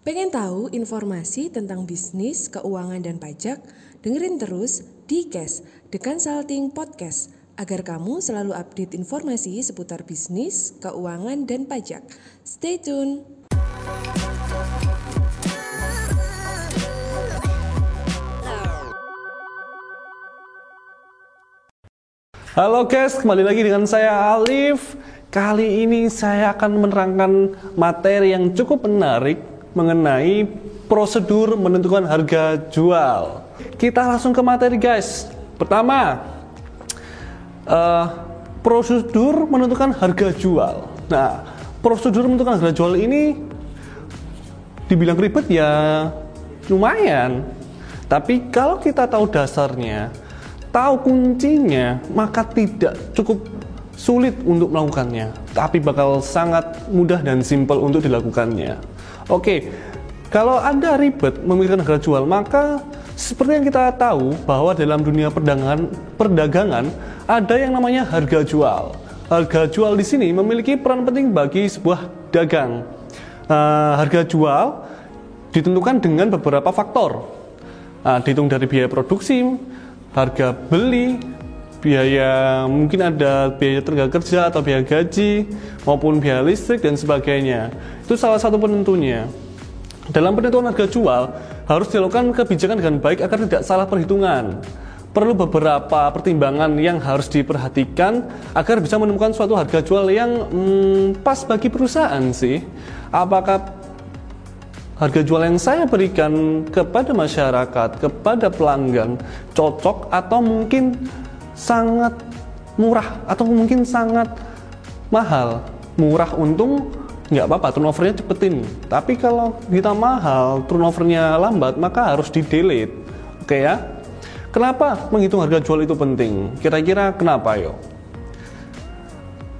Pengen tahu informasi tentang bisnis, keuangan, dan pajak? Dengerin terus di Cash, The Consulting Podcast, agar kamu selalu update informasi seputar bisnis, keuangan, dan pajak. Stay tune! Halo guys, kembali lagi dengan saya Alif. Kali ini saya akan menerangkan materi yang cukup menarik mengenai prosedur menentukan harga jual. Kita langsung ke materi guys. Pertama, uh, prosedur menentukan harga jual. Nah, prosedur menentukan harga jual ini dibilang ribet ya lumayan. Tapi kalau kita tahu dasarnya, tahu kuncinya, maka tidak cukup sulit untuk melakukannya, tapi bakal sangat mudah dan simpel untuk dilakukannya. Oke, kalau Anda ribet memikirkan harga jual, maka seperti yang kita tahu bahwa dalam dunia perdagangan, perdagangan ada yang namanya harga jual. Harga jual di sini memiliki peran penting bagi sebuah dagang. Uh, harga jual ditentukan dengan beberapa faktor. Uh, dihitung dari biaya produksi, harga beli, biaya mungkin ada biaya tenaga kerja atau biaya gaji maupun biaya listrik dan sebagainya. Itu salah satu penentunya. Dalam penentuan harga jual, harus dilakukan kebijakan dengan baik agar tidak salah perhitungan. Perlu beberapa pertimbangan yang harus diperhatikan agar bisa menemukan suatu harga jual yang hmm, pas bagi perusahaan sih. Apakah harga jual yang saya berikan kepada masyarakat, kepada pelanggan cocok atau mungkin sangat murah atau mungkin sangat mahal. Murah untung nggak apa-apa turnovernya cepetin. Tapi kalau kita mahal turnovernya lambat maka harus di delete oke ya? Kenapa menghitung harga jual itu penting? Kira-kira kenapa yo?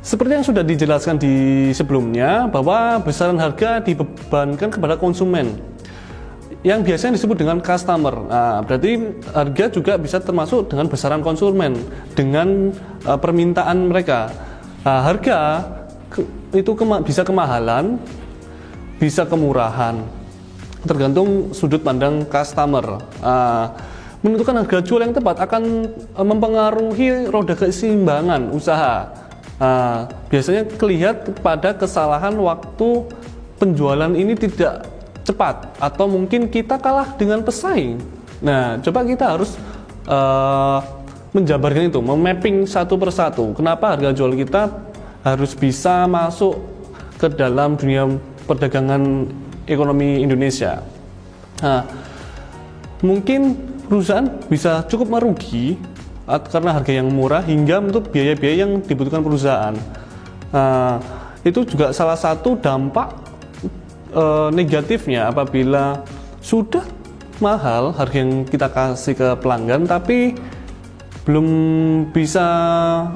Seperti yang sudah dijelaskan di sebelumnya bahwa besaran harga dibebankan kepada konsumen yang biasanya disebut dengan customer. Nah, berarti harga juga bisa termasuk dengan besaran konsumen dengan uh, permintaan mereka. Nah, harga ke, itu kema bisa kemahalan, bisa kemurahan, tergantung sudut pandang customer. Uh, menentukan harga jual yang tepat akan uh, mempengaruhi roda keseimbangan usaha. Uh, biasanya kelihatan pada kesalahan waktu penjualan ini tidak cepat atau mungkin kita kalah dengan pesaing. Nah, coba kita harus uh, menjabarkan itu, memapping satu persatu. Kenapa harga jual kita harus bisa masuk ke dalam dunia perdagangan ekonomi Indonesia. Nah, mungkin perusahaan bisa cukup merugi karena harga yang murah hingga untuk biaya-biaya yang dibutuhkan perusahaan. Nah, itu juga salah satu dampak e, negatifnya apabila sudah mahal harga yang kita kasih ke pelanggan tapi belum bisa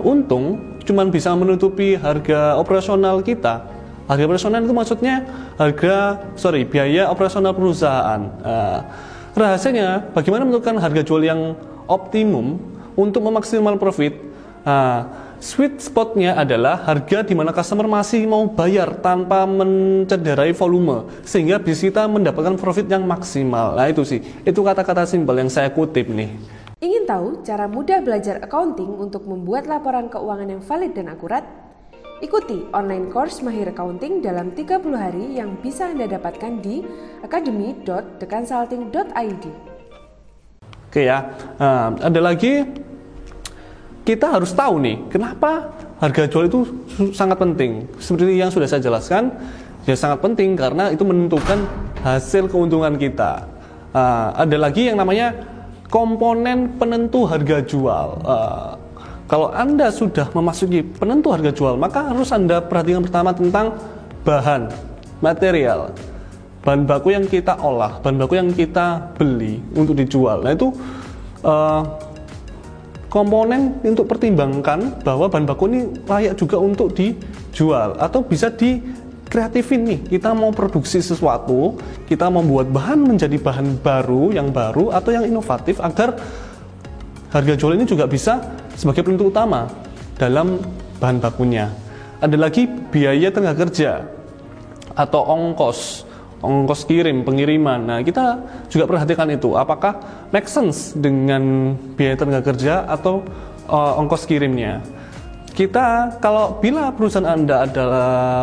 untung cuma bisa menutupi harga operasional kita. Harga operasional itu maksudnya harga, sorry, biaya operasional perusahaan. Uh, rahasianya, bagaimana menentukan harga jual yang optimum untuk memaksimal profit? Uh, sweet spotnya adalah harga di mana customer masih mau bayar tanpa mencederai volume sehingga bisa kita mendapatkan profit yang maksimal. Nah itu sih, itu kata-kata simpel yang saya kutip nih. Ingin tahu cara mudah belajar accounting untuk membuat laporan keuangan yang valid dan akurat? Ikuti online course Mahir Accounting dalam 30 hari yang bisa Anda dapatkan di academy.theconsulting.id. Oke ya, nah, ada lagi kita harus tahu nih kenapa harga jual itu sangat penting. Seperti yang sudah saya jelaskan, ya sangat penting karena itu menentukan hasil keuntungan kita. Uh, ada lagi yang namanya komponen penentu harga jual. Uh, kalau Anda sudah memasuki penentu harga jual, maka harus Anda perhatikan pertama tentang bahan, material, bahan baku yang kita olah, bahan baku yang kita beli untuk dijual. Nah itu uh, komponen untuk pertimbangkan bahwa bahan baku ini layak juga untuk dijual atau bisa di kreatifin nih. Kita mau produksi sesuatu kita membuat bahan menjadi bahan baru yang baru atau yang inovatif agar harga jual ini juga bisa sebagai penentu utama dalam bahan bakunya. Ada lagi biaya tenaga kerja atau ongkos ongkos kirim, pengiriman. Nah, kita juga perhatikan itu. Apakah make sense dengan biaya tenaga kerja atau uh, ongkos kirimnya? Kita kalau bila perusahaan Anda adalah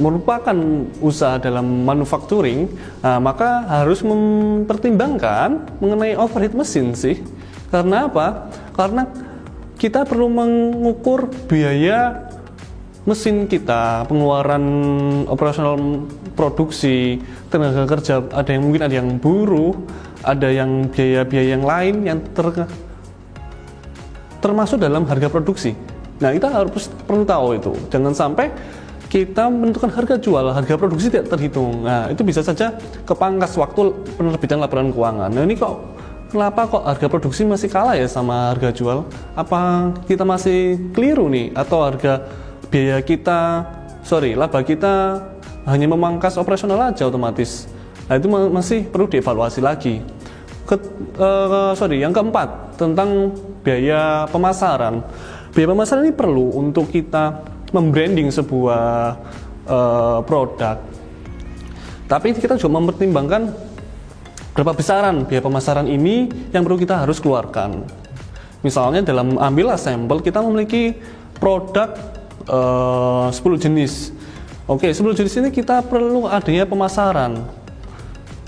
merupakan, usaha dalam manufacturing, nah, maka harus mempertimbangkan mengenai overhead mesin sih. Karena apa? Karena kita perlu mengukur biaya mesin kita, pengeluaran operasional produksi, tenaga kerja, ada yang mungkin ada yang buruh, ada yang biaya-biaya yang lain yang ter, termasuk dalam harga produksi. Nah, kita harus perlu tahu itu. Jangan sampai kita menentukan harga jual, harga produksi tidak terhitung. Nah, itu bisa saja kepangkas waktu penerbitan laporan keuangan. Nah, ini kok kenapa kok harga produksi masih kalah ya sama harga jual? Apa kita masih keliru nih atau harga biaya kita sorry, laba kita hanya memangkas operasional aja otomatis. Nah, itu masih perlu dievaluasi lagi. Ke, uh, sorry, yang keempat tentang biaya pemasaran biaya pemasaran ini perlu untuk kita membranding sebuah uh, produk. Tapi kita juga mempertimbangkan berapa besaran biaya pemasaran ini yang perlu kita harus keluarkan. Misalnya dalam ambillah sampel kita memiliki produk uh, 10 jenis. Oke, 10 jenis ini kita perlu adanya pemasaran.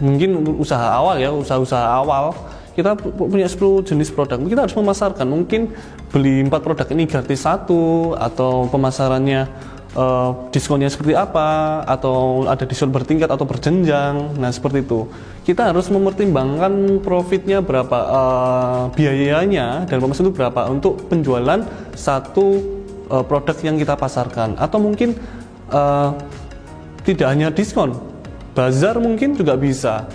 Mungkin usaha awal ya, usaha-usaha awal. Kita punya 10 jenis produk. Kita harus memasarkan. Mungkin beli empat produk ini gratis satu atau pemasarannya uh, diskonnya seperti apa atau ada diskon bertingkat atau berjenjang. Nah seperti itu. Kita harus mempertimbangkan profitnya berapa uh, biayanya dan pemasaran itu berapa untuk penjualan satu uh, produk yang kita pasarkan. Atau mungkin uh, tidak hanya diskon bazar mungkin juga bisa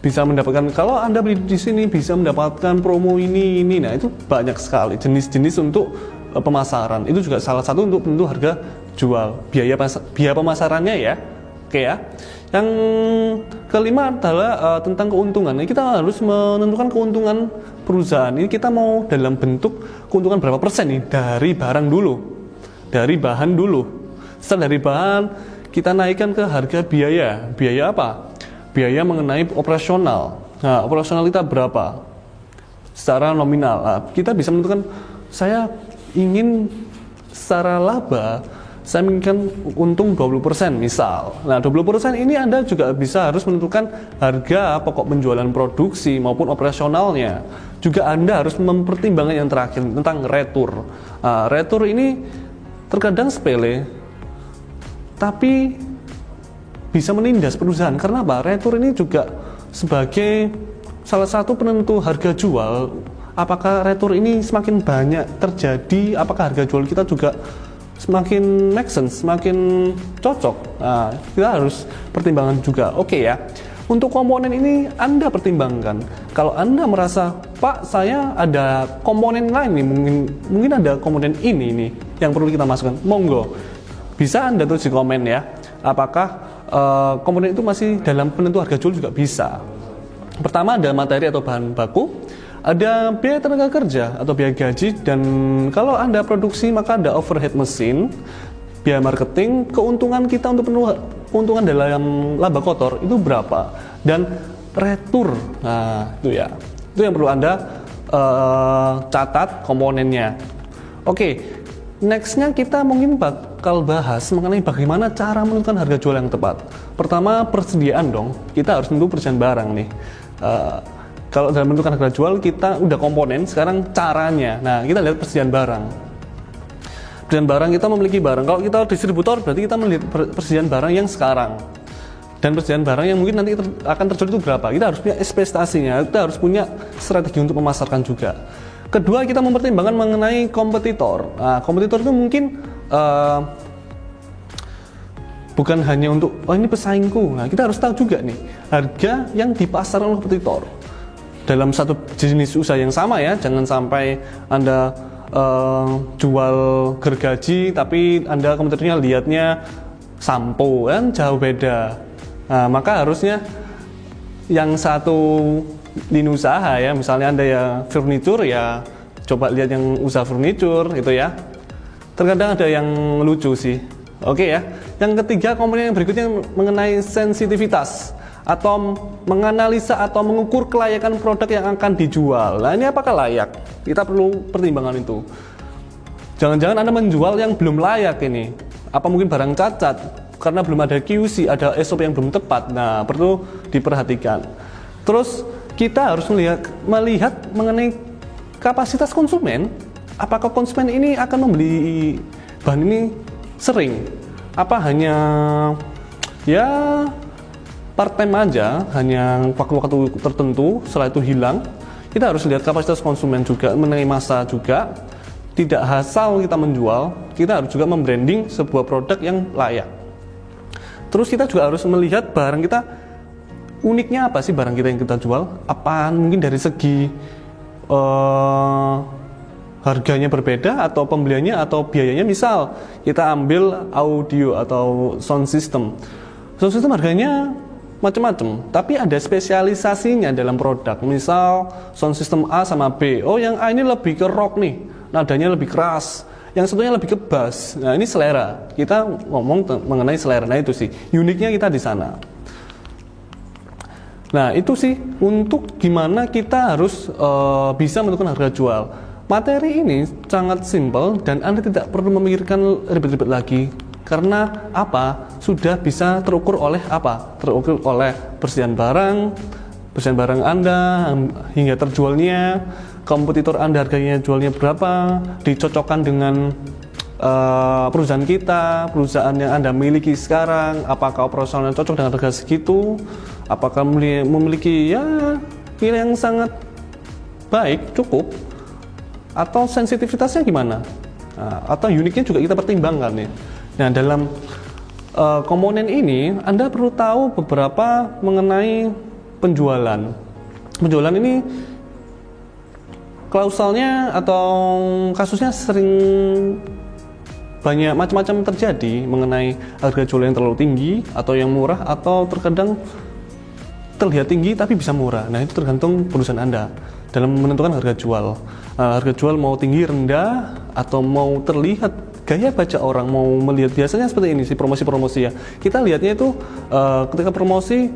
bisa mendapatkan. Kalau anda beli di sini bisa mendapatkan promo ini ini. Nah itu banyak sekali jenis-jenis untuk uh, pemasaran. Itu juga salah satu untuk tentu harga jual. Biaya biaya pemasarannya ya. Oke ya. Yang kelima adalah uh, tentang keuntungan. Ini kita harus menentukan keuntungan perusahaan. Ini kita mau dalam bentuk keuntungan berapa persen nih dari barang dulu? Dari bahan dulu setelah dari bahan kita naikkan ke harga biaya biaya apa biaya mengenai operasional. Nah, operasional kita berapa? Secara nominal. Nah, kita bisa menentukan saya ingin secara laba saya menginginkan untung 20% misal. Nah, 20% ini Anda juga bisa harus menentukan harga pokok penjualan produksi maupun operasionalnya. Juga Anda harus mempertimbangkan yang terakhir tentang retur. Nah, retur ini terkadang sepele, tapi bisa menindas perusahaan karena apa? Retur ini juga sebagai salah satu penentu harga jual. Apakah retur ini semakin banyak terjadi? Apakah harga jual kita juga semakin make sense, semakin cocok? Nah, kita harus pertimbangan juga. Oke okay ya. Untuk komponen ini Anda pertimbangkan. Kalau Anda merasa, Pak, saya ada komponen lain nih, mungkin mungkin ada komponen ini nih yang perlu kita masukkan. Monggo. Bisa Anda tulis di komen ya. Apakah uh, komponen itu masih dalam penentu harga jual juga bisa. Pertama ada materi atau bahan baku, ada biaya tenaga kerja atau biaya gaji dan kalau Anda produksi maka ada overhead mesin, biaya marketing, keuntungan kita untuk penuh keuntungan dalam laba kotor itu berapa dan retur. Nah, itu ya. Itu yang perlu Anda uh, catat komponennya. Oke, Nextnya kita mungkin bakal bahas mengenai bagaimana cara menentukan harga jual yang tepat. Pertama persediaan dong, kita harus tentu persediaan barang nih. Uh, kalau dalam menentukan harga jual kita udah komponen, sekarang caranya. Nah kita lihat persediaan barang. Persediaan barang kita memiliki barang. Kalau kita distributor berarti kita melihat persediaan barang yang sekarang. Dan persediaan barang yang mungkin nanti ter akan terjual itu berapa. Kita harus punya ekspektasinya, kita harus punya strategi untuk memasarkan juga. Kedua kita mempertimbangkan mengenai kompetitor. Nah, kompetitor itu mungkin uh, bukan hanya untuk oh ini pesaingku. Nah, kita harus tahu juga nih harga yang dipasarkan oleh kompetitor dalam satu jenis usaha yang sama ya. Jangan sampai anda uh, jual gergaji tapi anda kompetitornya lihatnya sampo kan jauh beda. Nah, maka harusnya yang satu lini usaha ya misalnya anda ya furniture ya coba lihat yang usaha furniture gitu ya terkadang ada yang lucu sih oke ya yang ketiga komponen yang berikutnya mengenai sensitivitas atau menganalisa atau mengukur kelayakan produk yang akan dijual. Nah, ini apakah layak? Kita perlu pertimbangan itu. Jangan-jangan Anda menjual yang belum layak ini. Apa mungkin barang cacat karena belum ada QC, ada SOP yang belum tepat. Nah, perlu diperhatikan. Terus kita harus melihat melihat mengenai kapasitas konsumen. Apakah konsumen ini akan membeli bahan ini sering? Apa hanya ya part time aja hanya waktu-waktu tertentu setelah itu hilang kita harus lihat kapasitas konsumen juga mengenai masa juga tidak asal kita menjual kita harus juga membranding sebuah produk yang layak terus kita juga harus melihat barang kita uniknya apa sih barang kita yang kita jual? Apa mungkin dari segi uh, harganya berbeda atau pembeliannya atau biayanya? Misal kita ambil audio atau sound system. Sound system harganya macam-macam tapi ada spesialisasinya dalam produk. Misal sound system A sama B. Oh yang A ini lebih ke rock nih nadanya lebih keras. Yang satunya lebih ke bass. Nah ini selera. Kita ngomong mengenai selera. Nah itu sih uniknya kita di sana nah itu sih untuk gimana kita harus uh, bisa menentukan harga jual materi ini sangat simpel dan anda tidak perlu memikirkan ribet-ribet lagi karena apa? Sudah bisa terukur oleh apa? Terukur oleh persediaan barang, persediaan barang Anda hingga terjualnya, kompetitor Anda harganya jualnya berapa, dicocokkan dengan uh, perusahaan kita, perusahaan yang Anda miliki sekarang, apakah operasionalnya cocok dengan harga segitu, apakah memiliki ya nilai yang sangat baik, cukup, atau sensitivitasnya gimana? Nah, atau uniknya juga kita pertimbangkan nih. Nah, dalam uh, komponen ini Anda perlu tahu beberapa mengenai penjualan. Penjualan ini klausalnya atau kasusnya sering banyak macam-macam terjadi mengenai harga jual yang terlalu tinggi atau yang murah atau terkadang terlihat tinggi tapi bisa murah. Nah, itu tergantung perusahaan Anda dalam menentukan harga jual. Uh, harga jual mau tinggi rendah atau mau terlihat gaya baca orang mau melihat biasanya seperti ini sih promosi-promosi ya kita lihatnya itu uh, ketika promosi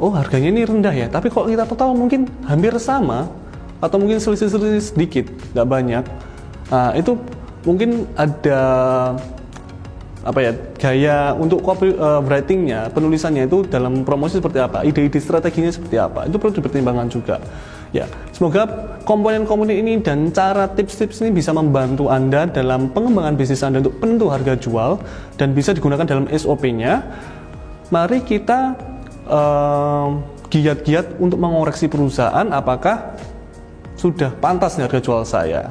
oh harganya ini rendah ya tapi kalau kita total mungkin hampir sama atau mungkin selisih-selisih sedikit nggak banyak uh, itu mungkin ada apa ya gaya untuk copy uh, writingnya penulisannya itu dalam promosi seperti apa ide-ide strateginya seperti apa itu perlu dipertimbangkan juga Ya, semoga komponen-komponen ini dan cara tips-tips ini bisa membantu Anda dalam pengembangan bisnis Anda untuk penentu harga jual dan bisa digunakan dalam SOP-nya. Mari kita giat-giat uh, untuk mengoreksi perusahaan apakah sudah pantas harga jual saya.